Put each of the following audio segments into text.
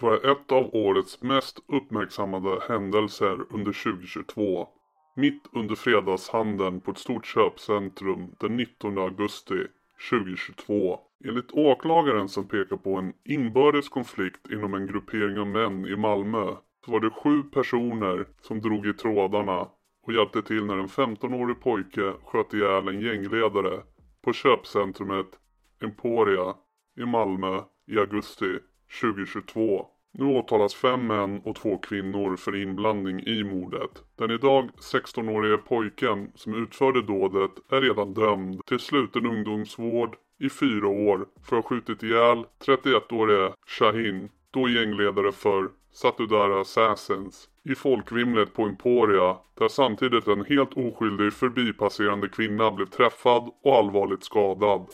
var ett av årets mest uppmärksammade händelser under 2022. Mitt under fredagshandeln på ett stort köpcentrum den 19 augusti 2022. Enligt åklagaren som pekar på en inbördes konflikt inom en gruppering av män i Malmö så var det sju personer som drog i trådarna och hjälpte till när en 15-årig pojke sköt ihjäl en gängledare på köpcentrumet Emporia i Malmö i augusti 2022. Nu åtalas fem män och två kvinnor för inblandning i mordet. Den idag 16-årige pojken som utförde dådet är redan dömd till sluten ungdomsvård i fyra år för att ha skjutit ihjäl 31-årige Shahin, då gängledare för Satudara Assassins i folkvimlet på Emporia där samtidigt en helt oskyldig förbipasserande kvinna blev träffad och allvarligt skadad.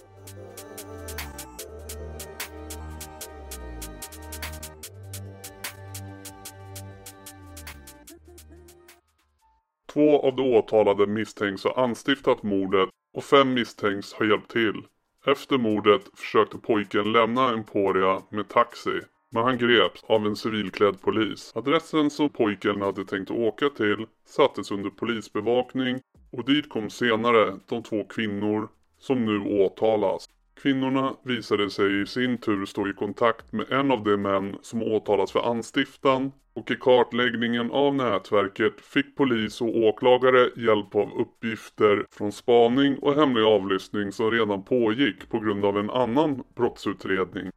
Två av de åtalade misstänks ha anstiftat mordet och fem misstänks ha hjälpt till. Efter mordet försökte pojken lämna Emporia med taxi. Men han greps av en civilklädd polis. Adressen som pojken hade tänkt åka till sattes under polisbevakning och dit kom senare de två kvinnor som nu åtalas. Kvinnorna visade sig i sin tur stå i kontakt med en av de män som åtalas för anstiftan och i kartläggningen av nätverket fick polis och åklagare hjälp av uppgifter från spaning och hemlig avlyssning som redan pågick på grund av en annan brottsutredning.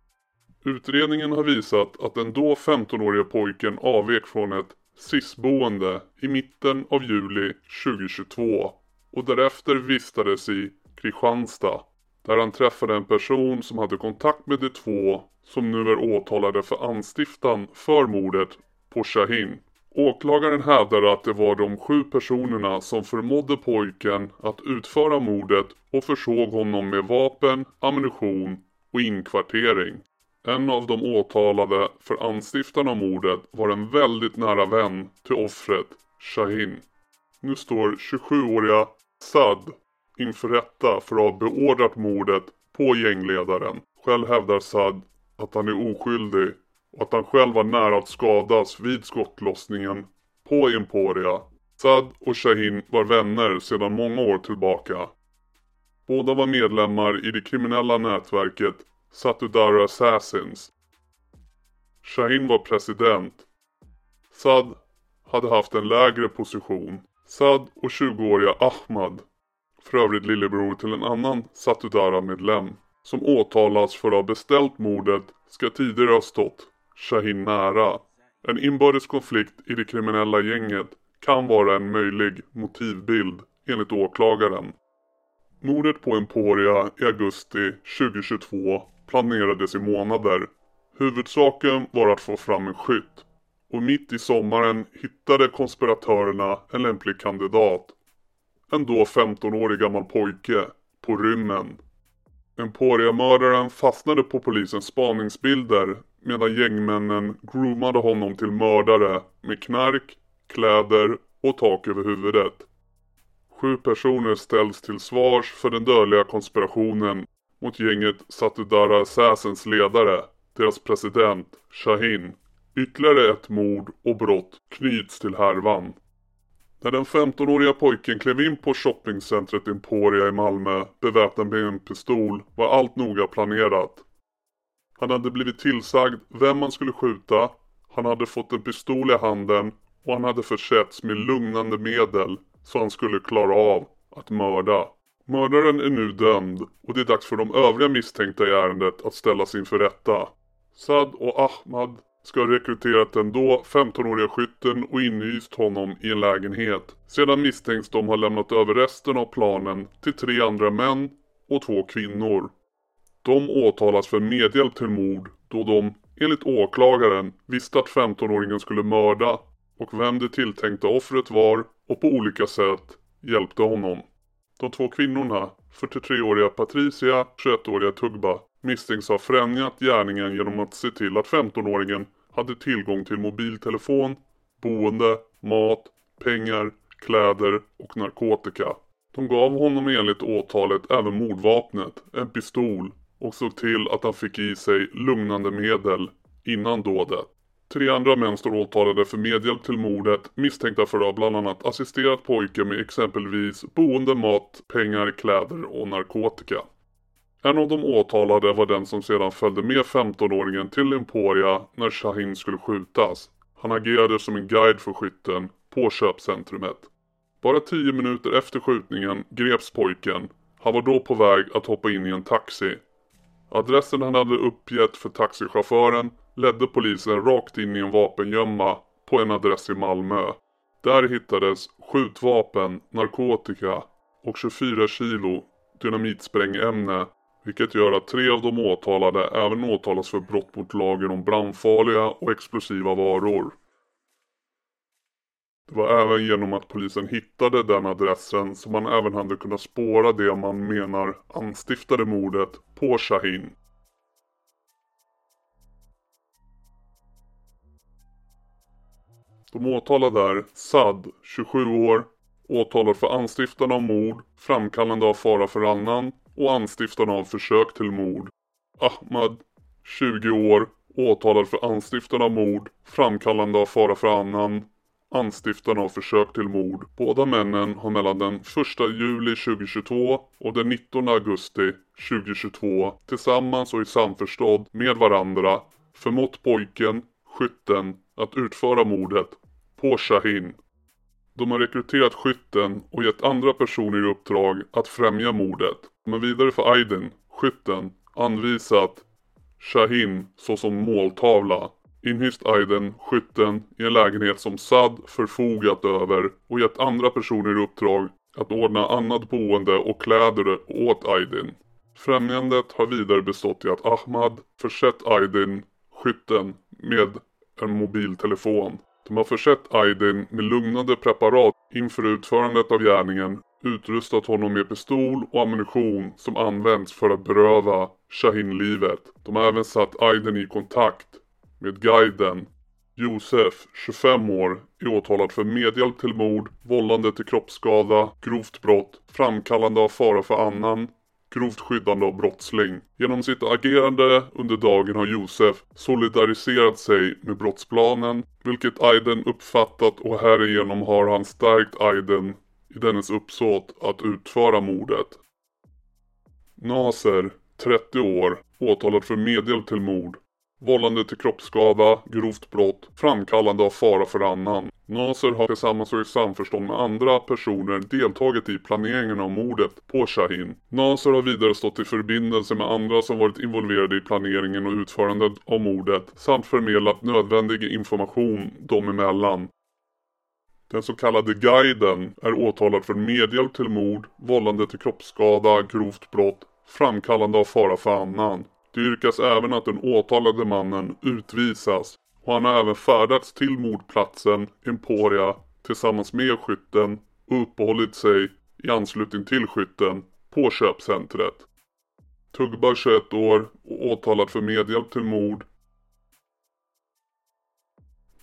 Utredningen har visat att den då 15-årige pojken avvek från ett SIS-boende i mitten av juli 2022 och därefter vistades i Kristianstad där han träffade en person som hade kontakt med de två som nu är åtalade för anstiftan för mordet på Shahin. Åklagaren hävdade att det var de sju personerna som förmådde pojken att utföra mordet och försåg honom med vapen, ammunition och inkvartering. En av de åtalade för anstiftan av mordet var en väldigt nära vän till offret, Shahin. Nu står 27-åriga Sad inför rätta för att ha beordrat mordet på gängledaren. Själv hävdar Sad att han är oskyldig och att han själv var nära att skadas vid skottlossningen på Emporia. Sad och Shahin var vänner sedan många år tillbaka. Båda var medlemmar i det kriminella nätverket Satudara Assassins. Shahin var president. Sad hade haft en lägre position. Sad och 20-åriga Ahmad, för övrigt lillebror till en annan Satudara-medlem, som åtalas för att ha beställt mordet ska tidigare ha stått Shahin nära. En inbördes konflikt i det kriminella gänget kan vara en möjlig motivbild enligt åklagaren. Mordet på Emporia i augusti 2022 planerades i månader. Huvudsaken var att få fram en skytt. Och mitt i sommaren hittade konspiratörerna en lämplig kandidat. En då 15-årig gammal pojke på rymmen. Emporia-mördaren fastnade på polisens spaningsbilder medan gängmännen groomade honom till mördare med knark, kläder och tak över huvudet. Sju personer ställs till svars för den dödliga konspirationen mot gänget Satudara Assassins ledare, deras president Shahin. Ytterligare ett mord och brott knyts till härvan. När den 15-åriga pojken klev in på shoppingcentret Emporia i Malmö beväpnad med en pistol var allt noga planerat. Han hade blivit tillsagd vem han skulle skjuta, han hade fått en pistol i handen och han hade försetts med lugnande medel så han skulle klara av att mörda. Mördaren är nu dömd och det är dags för de övriga misstänkta i ärendet att ställas inför rätta. Sad och Ahmad ska ha rekryterat den då 15-åriga skytten och inhyst honom i en lägenhet. Sedan misstänks de ha lämnat över resten av planen till tre andra män och två kvinnor. De åtalas för medhjälp till mord då de, enligt åklagaren, visste att 15-åringen skulle mörda och vem det tilltänkta offret var och på olika sätt hjälpte honom. De två kvinnorna, 43-åriga Patricia och 21-åriga Tugba, misstänks ha främjat gärningen genom att se till att 15-åringen hade tillgång till mobiltelefon, boende, mat, pengar, kläder och narkotika. De gav honom enligt åtalet även mordvapnet, en pistol och såg till att han fick i sig lugnande medel innan dådet. Tre andra män står åtalade för medhjälp till mordet misstänkta för att ha bland annat assisterat pojken med exempelvis boende, mat, pengar, kläder och narkotika. En av de åtalade var den som sedan följde med 15-åringen till Emporia när Shahin skulle skjutas. Han agerade som en guide för skytten på köpcentrumet. Bara 10 minuter efter skjutningen greps pojken. Han var då på väg att hoppa in i en taxi. Adressen han hade uppgett för taxichauffören ledde polisen rakt in i en vapengömma på en adress i Malmö. Där hittades skjutvapen, narkotika och 24 kilo dynamitsprängämne vilket gör att tre av de åtalade även åtalas för brott mot lagen om brandfarliga och explosiva varor. Det var även genom att polisen hittade den adressen som man även hade kunnat spåra det man menar anstiftade mordet på Shahin. De åtalade är Sad, 27 år, åtalad för anstiftan av mord, framkallande av fara för annan och anstiftan av försök till mord. Ahmad, 20 år, åtalad för anstiftan av mord, framkallande av fara för annan, anstiftan av försök till mord. Båda männen har mellan den 1 juli 2022 och den 19 augusti 2022 tillsammans och i samförstånd med varandra förmått pojken, skytten, att utföra mordet på Shahin. De har rekryterat skytten och gett andra personer i uppdrag att främja mordet. Men vidare för Aydin, skytten, anvisat Shahin såsom måltavla. Inhyst Aydin, skytten, i en lägenhet som Sad förfogat över och gett andra personer i uppdrag att ordna annat boende och kläder åt Aydin. Främjandet har vidare bestått i att Ahmad försett Aydin, skytten, med en mobiltelefon. De har försett Aydin med lugnande preparat inför utförandet av gärningen, utrustat honom med pistol och ammunition som används för att beröva Shahin livet. De har även satt Aydin i kontakt med guiden Josef, 25 år, är åtalad för medhjälp till mord, vållande till kroppsskada, grovt brott, framkallande av fara för annan, grovt skyddande av brottsling. Genom sitt agerande under dagen har Josef solidariserat sig med brottsplanen, vilket Aiden uppfattat och härigenom har han stärkt Aiden i dennes uppsåt att utföra mordet. Naser, 30 år, åtalad för medhjälp till mord, vållande till kroppsskada, grovt brott, framkallande av fara för annan. Naser har tillsammans och i samförstånd med andra personer deltagit i planeringen av mordet på Shahin. Naser har vidare stått i förbindelse med andra som varit involverade i planeringen och utförandet av mordet samt förmedlat nödvändig information dem emellan. Den så kallade guiden är åtalad för medhjälp till mord, vållande till kroppsskada, grovt brott, framkallande av fara för annan. Det yrkas även att den åtalade mannen utvisas och han har även färdats till mordplatsen Emporia tillsammans med skytten och uppehållit sig i anslutning till skytten på köpcentret. Tugba 21 år och åtalad för medhjälp till mord.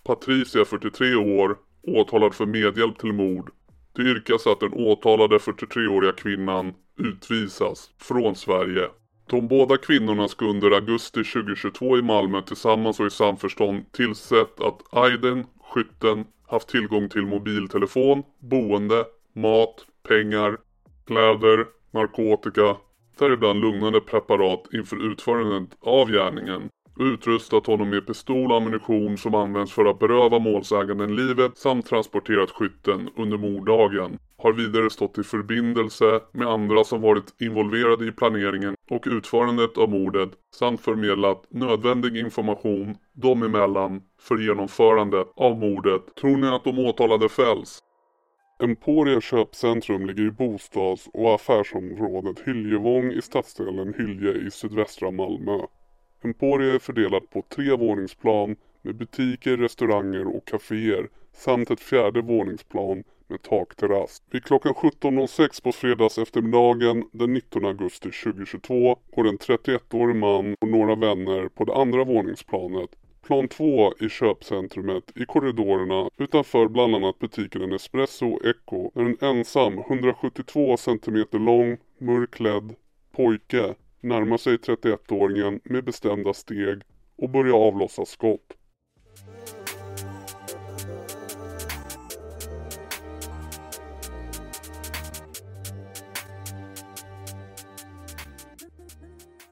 Patricia 43 år åtalad för medhjälp till mord. Det yrkas att den åtalade 43-åriga kvinnan utvisas från Sverige. De båda kvinnorna ska under augusti 2022 i Malmö tillsammans och i samförstånd tillsett att Aiden, skytten, haft tillgång till mobiltelefon, boende, mat, pengar, kläder, narkotika, däribland lugnande preparat inför utförandet av gärningen och utrustat honom med pistol och ammunition som används för att beröva målsäganden livet samt transporterat skytten under morddagen. Har vidare stått i förbindelse med andra som varit involverade i planeringen och utförandet av mordet samt förmedlat nödvändig information dem emellan för genomförandet av mordet. Tror ni att de åtalade fälls? Emporia köpcentrum ligger i bostads och affärsområdet Hyljevång i stadsdelen Hylje i sydvästra Malmö. Emporia är fördelat på tre våningsplan med butiker, restauranger och kaféer samt ett fjärde våningsplan med takterrass. Vid klockan 17.06 på fredags eftermiddagen den 19 augusti 2022 går en 31-årig man och några vänner på det andra våningsplanet plan 2 i köpcentrumet i korridorerna utanför bland annat butiken Espresso Echo när en ensam 172 cm lång mörkklädd pojke närmar sig 31-åringen med bestämda steg och börjar avlossa skott.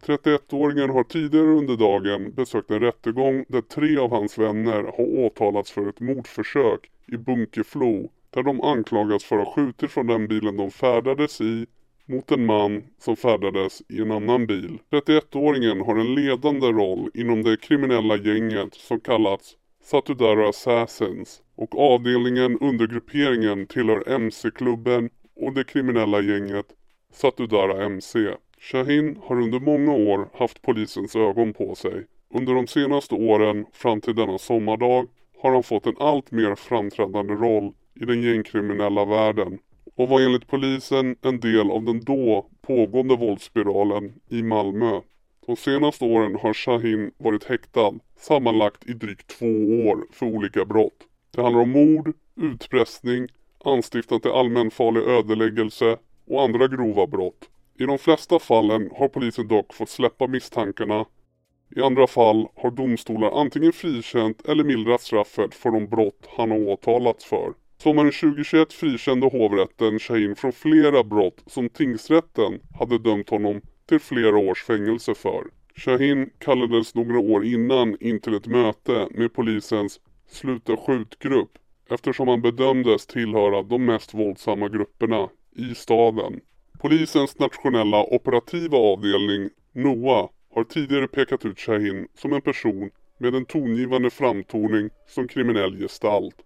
–31-åringen har tidigare under dagen besökt en rättegång där tre av hans vänner har åtalats för ett mordförsök i Bunkeflo där de anklagas för att ha skjutit från den bilen de färdades i mot en man som färdades i en annan bil. 31-åringen har en ledande roll inom det kriminella gänget som kallats Satudara Assassins och avdelningen undergrupperingen tillhör MC-klubben och det kriminella gänget Satudara MC. Shahin har under många år haft polisens ögon på sig. Under de senaste åren fram till denna sommardag har han fått en allt mer framträdande roll i den gängkriminella världen och var enligt polisen en del av den då pågående våldsspiralen i Malmö. De senaste åren har Shahin varit häktad sammanlagt i drygt två år för olika brott. Det handlar om mord, utpressning, anstiftan till allmänfarlig ödeläggelse och andra grova brott. I de flesta fallen har polisen dock fått släppa misstankarna. I andra fall har domstolar antingen frikänt eller mildrat straffet för de brott han har åtalats för. Sommaren 2021 frikände hovrätten Shahin från flera brott som tingsrätten hade dömt honom till flera års fängelse för. Shahin kallades några år innan in till ett möte med polisens sluta skjutgrupp eftersom han bedömdes tillhöra de mest våldsamma grupperna i staden. Polisens nationella operativa avdelning, NOA, har tidigare pekat ut Shahin som en person med en tongivande framtoning som kriminell gestalt.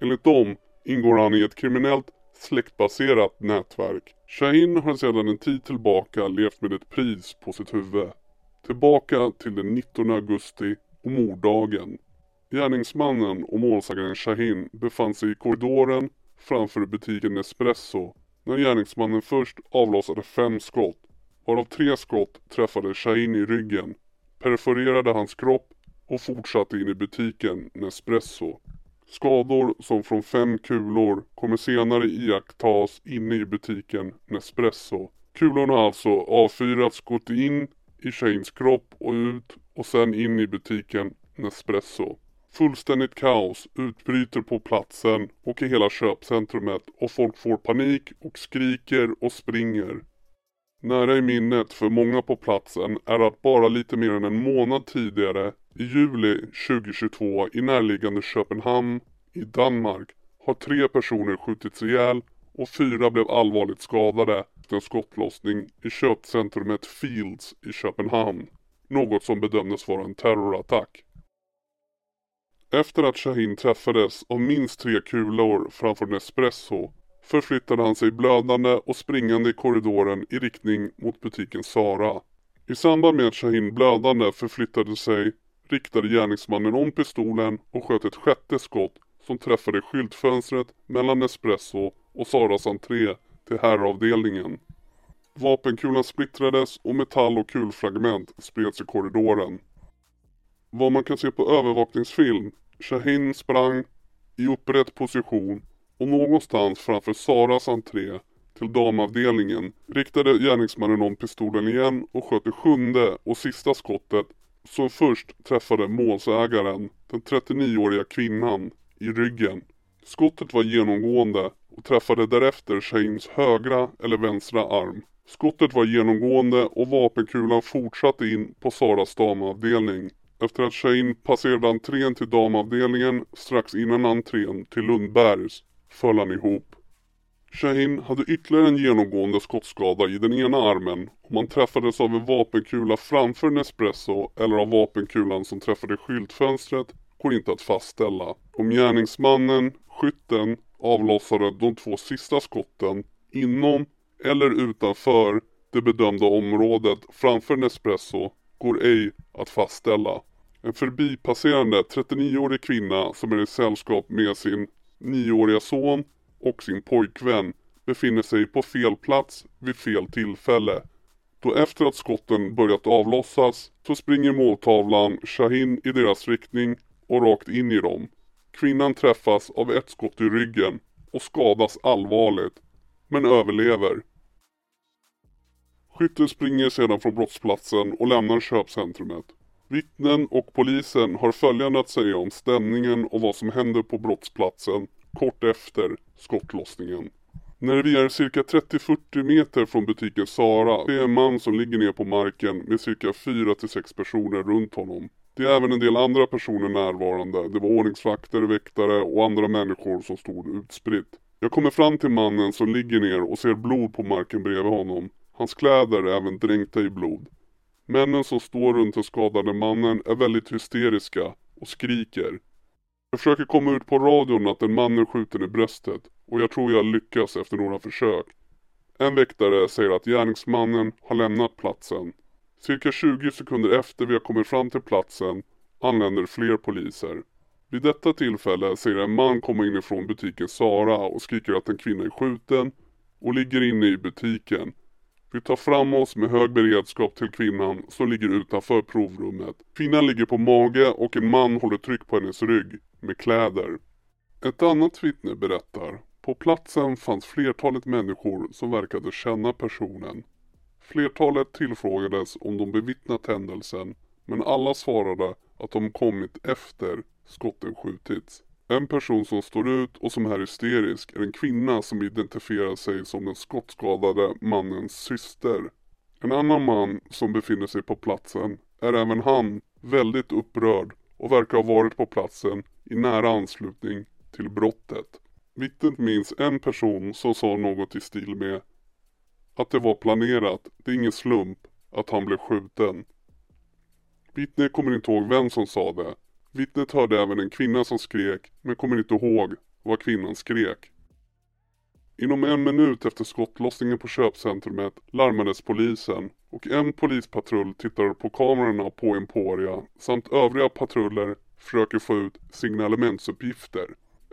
Enligt dem ingår han i ett kriminellt släktbaserat nätverk. Shahin har sedan en tid tillbaka levt med ett pris på sitt huvud. Tillbaka till den 19 augusti och morddagen. Gärningsmannen och målsägaren Shahin befann sig i korridoren framför butiken Espresso när gärningsmannen först avlossade fem skott varav tre skott träffade Shahin i ryggen, perforerade hans kropp och fortsatte in i butiken Nespresso. Skador som från fem kulor kommer senare iakttas inne i butiken Nespresso. Kulorna har alltså avfyrats, gått in i Shahins kropp och ut och sen in i butiken Nespresso. Fullständigt kaos utbryter på platsen och i hela köpcentrumet och folk får panik och skriker och springer. Nära i minnet för många på platsen är att bara lite mer än en månad tidigare, i juli 2022 i närliggande Köpenhamn i Danmark, har tre personer skjutits ihjäl och fyra blev allvarligt skadade efter en skottlossning i köpcentrumet Fields i Köpenhamn. Något som bedömdes vara en terrorattack. Efter att Shahin träffades av minst tre kulor framför en espresso förflyttade han sig blödande och springande i korridoren i riktning mot butiken Sara. I samband med att Shahin blödande förflyttade sig riktade gärningsmannen om pistolen och sköt ett sjätte skott som träffade skyltfönstret mellan Espresso och Saras entré till herravdelningen. Vapenkulan splittrades och metall och kulfragment spreds i korridoren. Vad man kan se på övervakningsfilm, Shahin sprang i upprätt position och någonstans framför Saras entré till damavdelningen riktade gärningsmannen om pistolen igen och sköt det sjunde och sista skottet som först träffade målsägaren, den 39-åriga kvinnan, i ryggen. Skottet var genomgående och träffade därefter Shanes högra eller vänstra arm. Skottet var genomgående och vapenkulan fortsatte in på Saras damavdelning. Efter att Shane passerade entrén till damavdelningen strax innan entrén till Lundbergs föll han ihop. Shahin hade ytterligare en genomgående skottskada i den ena armen och man träffades av en vapenkula framför Nespresso eller av vapenkulan som träffade skyltfönstret går inte att fastställa. Om gärningsmannen, skytten, avlossade de två sista skotten inom eller utanför det bedömda området framför Nespresso går ej att fastställa. En förbipasserande 39-årig kvinna som är i sällskap med sin 9-åriga son och sin pojkvän befinner sig på fel plats vid fel tillfälle. Då efter att skotten börjat avlossas så springer måltavlan Shahin i deras riktning och rakt in i dem. Kvinnan träffas av ett skott i ryggen och skadas allvarligt, men överlever. Skytten springer sedan från brottsplatsen och lämnar köpcentrumet. Vittnen och polisen har följande att säga om stämningen och vad som händer på brottsplatsen kort efter skottlossningen. När vi är cirka 30-40 meter från butiken Sara det är en man som ligger ner på marken med cirka 4-6 personer runt honom. Det är även en del andra personer närvarande. Det var ordningsvakter, väktare och andra människor som stod utspritt. Jag kommer fram till mannen som ligger ner och ser blod på marken bredvid honom. Hans kläder är även dränkta i blod. Männen som står runt den skadade mannen är väldigt hysteriska och skriker. Jag försöker komma ut på radion att en man är skjuten i bröstet och jag tror jag lyckas efter några försök. En väktare säger att gärningsmannen har lämnat platsen. Cirka 20 sekunder efter vi har kommit fram till platsen anländer fler poliser. Vid detta tillfälle ser en man komma inifrån butiken Sara och skriker att en kvinna är skjuten och ligger inne i butiken. Vi tar fram oss med hög beredskap till kvinnan som ligger utanför provrummet. Kvinnan ligger på mage och en man håller tryck på hennes rygg med kläder. Ett annat vittne berättar. På platsen fanns flertalet människor som verkade känna personen. Flertalet tillfrågades om de bevittnat händelsen men alla svarade att de kommit efter skotten skjutits. En person som står ut och som är hysterisk är en kvinna som identifierar sig som den skottskadade mannens syster. En annan man som befinner sig på platsen är även han väldigt upprörd och verkar ha varit på platsen i nära anslutning till brottet. Vittnet minns en person som sa något i stil med att det var planerat, det är ingen slump att han blev skjuten. Vittnet kommer inte ihåg vem som sa det. Vittnet hörde även en kvinna som skrek men kommer inte ihåg vad kvinnan skrek. Inom en minut efter skottlossningen på köpcentrumet larmades polisen och en polispatrull tittar på kamerorna på Emporia samt övriga patruller försöker få ut signalementsuppgifter.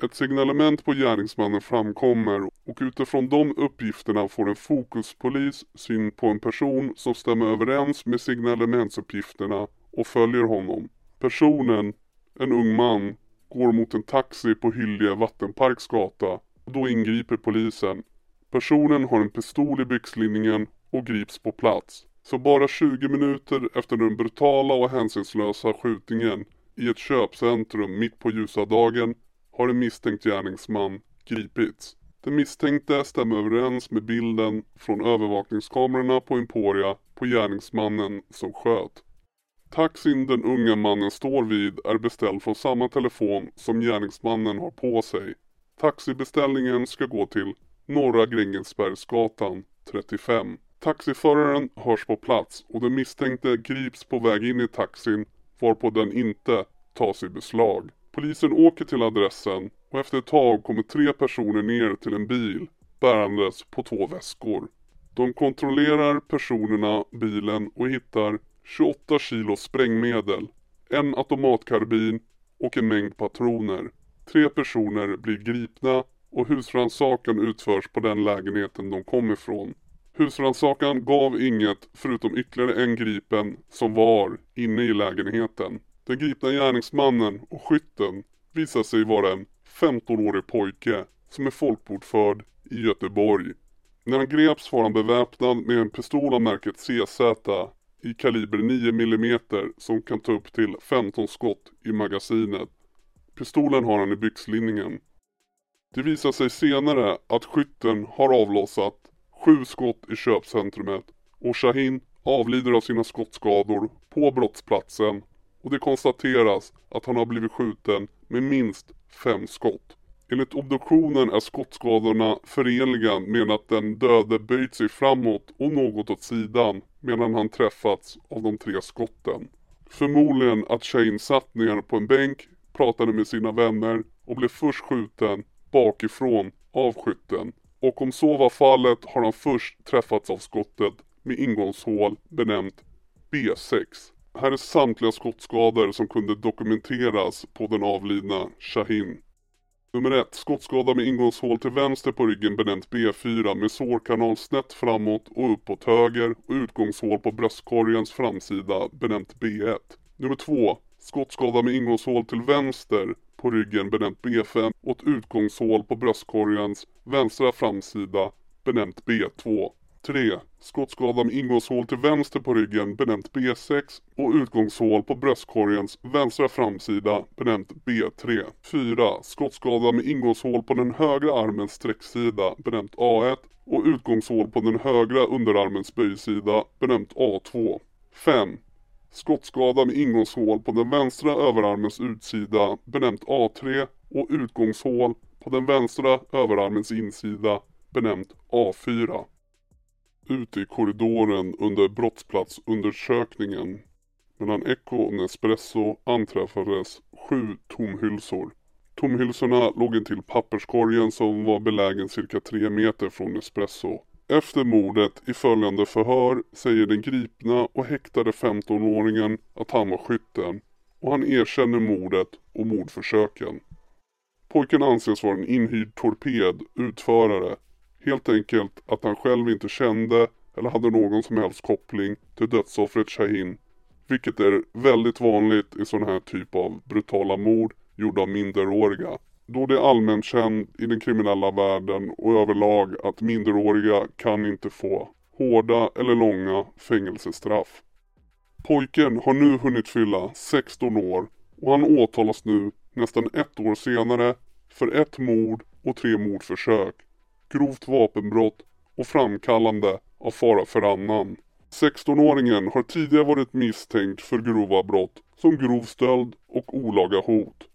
Ett signalement på gärningsmannen framkommer och utifrån de uppgifterna får en fokuspolis syn på en person som stämmer överens med signalementsuppgifterna och följer honom. Personen, en ung man, går mot en taxi på Hyllie Vattenparks gata och då ingriper polisen. Personen har en pistol i byxlinningen och grips på plats. Så bara 20 minuter efter den brutala och hänsynslösa skjutningen i ett köpcentrum mitt på ljusa dagen har en misstänkt gärningsman gripits. Den misstänkte stämmer överens med bilden från övervakningskamerorna på Emporia på gärningsmannen som sköt. Taxin den unga mannen står vid är beställd från samma telefon som gärningsmannen har på sig. Taxibeställningen ska gå till Norra Grängesbergsgatan 35. Taxiföraren hörs på plats och den misstänkte grips på väg in i taxin varpå den inte tas i beslag. Polisen åker till adressen och efter ett tag kommer tre personer ner till en bil bärandes på två väskor. De kontrollerar personerna, bilen och hittar 28 kilo sprängmedel, en automatkarbin och en mängd patroner. Tre personer blir gripna och husrannsakan utförs på den lägenheten de kom ifrån. Husrannsakan gav inget förutom ytterligare en gripen som var inne i lägenheten. Den gripna gärningsmannen och skytten visar sig vara en 15-årig pojke som är folkbokförd i Göteborg. När han greps var han beväpnad med en pistol av märket CZ i kaliber 9 mm som kan ta upp till 15 skott i magasinet. Pistolen har han i byxlinningen. Det visar sig senare att skytten har avlossat sju skott i köpcentrumet och Shahin avlider av sina skottskador på brottsplatsen och det konstateras att han har blivit skjuten med minst fem skott. Enligt obduktionen är skottskadorna förenliga med att den döde böjt sig framåt och något åt sidan medan han träffats av de tre skotten. Förmodligen att Shane satt ner på en bänk, pratade med sina vänner och blev först skjuten bakifrån av skytten. Och om så var fallet har han först träffats av skottet med ingångshål benämnt B6. Här är samtliga skottskador som kunde dokumenteras på den avlidna Shahin. Nummer 1. Skottskada med ingångshål till vänster på ryggen benämnt B4 med sårkanal snett framåt och uppåt höger och utgångshål på bröstkorgens framsida benämnt B1. Nummer 2. Skottskada med ingångshål till vänster på ryggen benämnt B5 och ett utgångshål på bröstkorgens vänstra framsida benämnt B2. 3. Skottskada med ingångshål till vänster på ryggen benämnt B6 och utgångshål på bröstkorgens vänstra framsida benämnt B3. 4. Skottskada med ingångshål på den högra armens sträcksida benämnt A1 och utgångshål på den högra underarmens böjsida benämnt A2. 5. Skottskada med ingångshål på den vänstra överarmens utsida benämnt A3 och utgångshål på den vänstra överarmens insida benämnt A4. Ute i korridoren under brottsplatsundersökningen mellan Echo och Nespresso anträffades sju tomhylsor. Tomhylsorna låg intill papperskorgen som var belägen cirka tre meter från Nespresso. Efter mordet i följande förhör säger den gripna och häktade 15-åringen att han var skytten och han erkänner mordet och mordförsöken. Pojken anses vara en inhyrd torped, utförare. Helt enkelt att han själv inte kände eller hade någon som helst koppling till dödsoffret Shahin. Vilket är väldigt vanligt i sådana här typ av brutala mord gjorda av minderåriga. Då det är allmänt känt i den kriminella världen och överlag att minderåriga kan inte få hårda eller långa fängelsestraff. Pojken har nu hunnit fylla 16 år och han åtalas nu nästan ett år senare för ett mord och tre mordförsök, grovt vapenbrott och framkallande av fara för annan. 16-åringen har tidigare varit misstänkt för grova brott som grov stöld och olaga hot.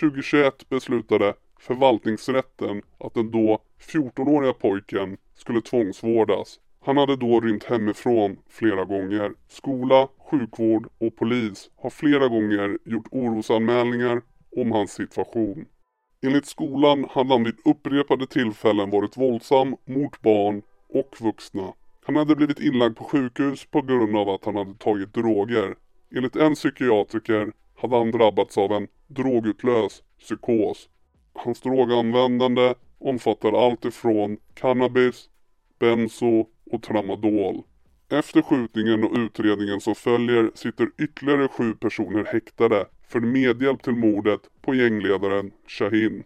2021 beslutade förvaltningsrätten att den då 14-åriga pojken skulle tvångsvårdas. Han hade då rymt hemifrån flera gånger. Skola, sjukvård och polis har flera gånger gjort orosanmälningar om hans situation. Enligt skolan hade han vid upprepade tillfällen varit våldsam mot barn och vuxna. Han hade blivit inlagd på sjukhus på grund av att han hade tagit droger. Enligt en psykiatriker hade han drabbats av en drogutlös psykos. Hans droganvändande omfattar allt ifrån cannabis, benzo och tramadol. Efter skjutningen och utredningen som följer sitter ytterligare sju personer häktade för medhjälp till mordet på gängledaren Shahin.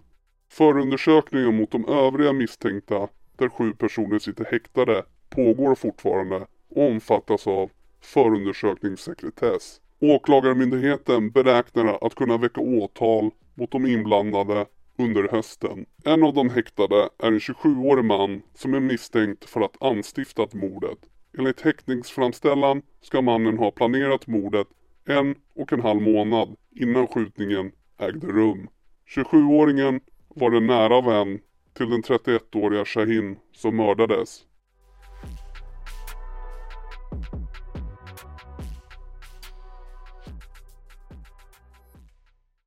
Förundersökningen mot de övriga misstänkta, där sju personer sitter häktade, pågår fortfarande och omfattas av förundersökningssekretess. Åklagarmyndigheten beräknar att kunna väcka åtal mot de inblandade under hösten. En av de häktade är en 27-årig man som är misstänkt för att anstiftat mordet. Enligt häktningsframställan ska mannen ha planerat mordet en och en halv månad innan skjutningen ägde rum. 27-åringen var en nära vän till den 31-åriga Shahin som mördades.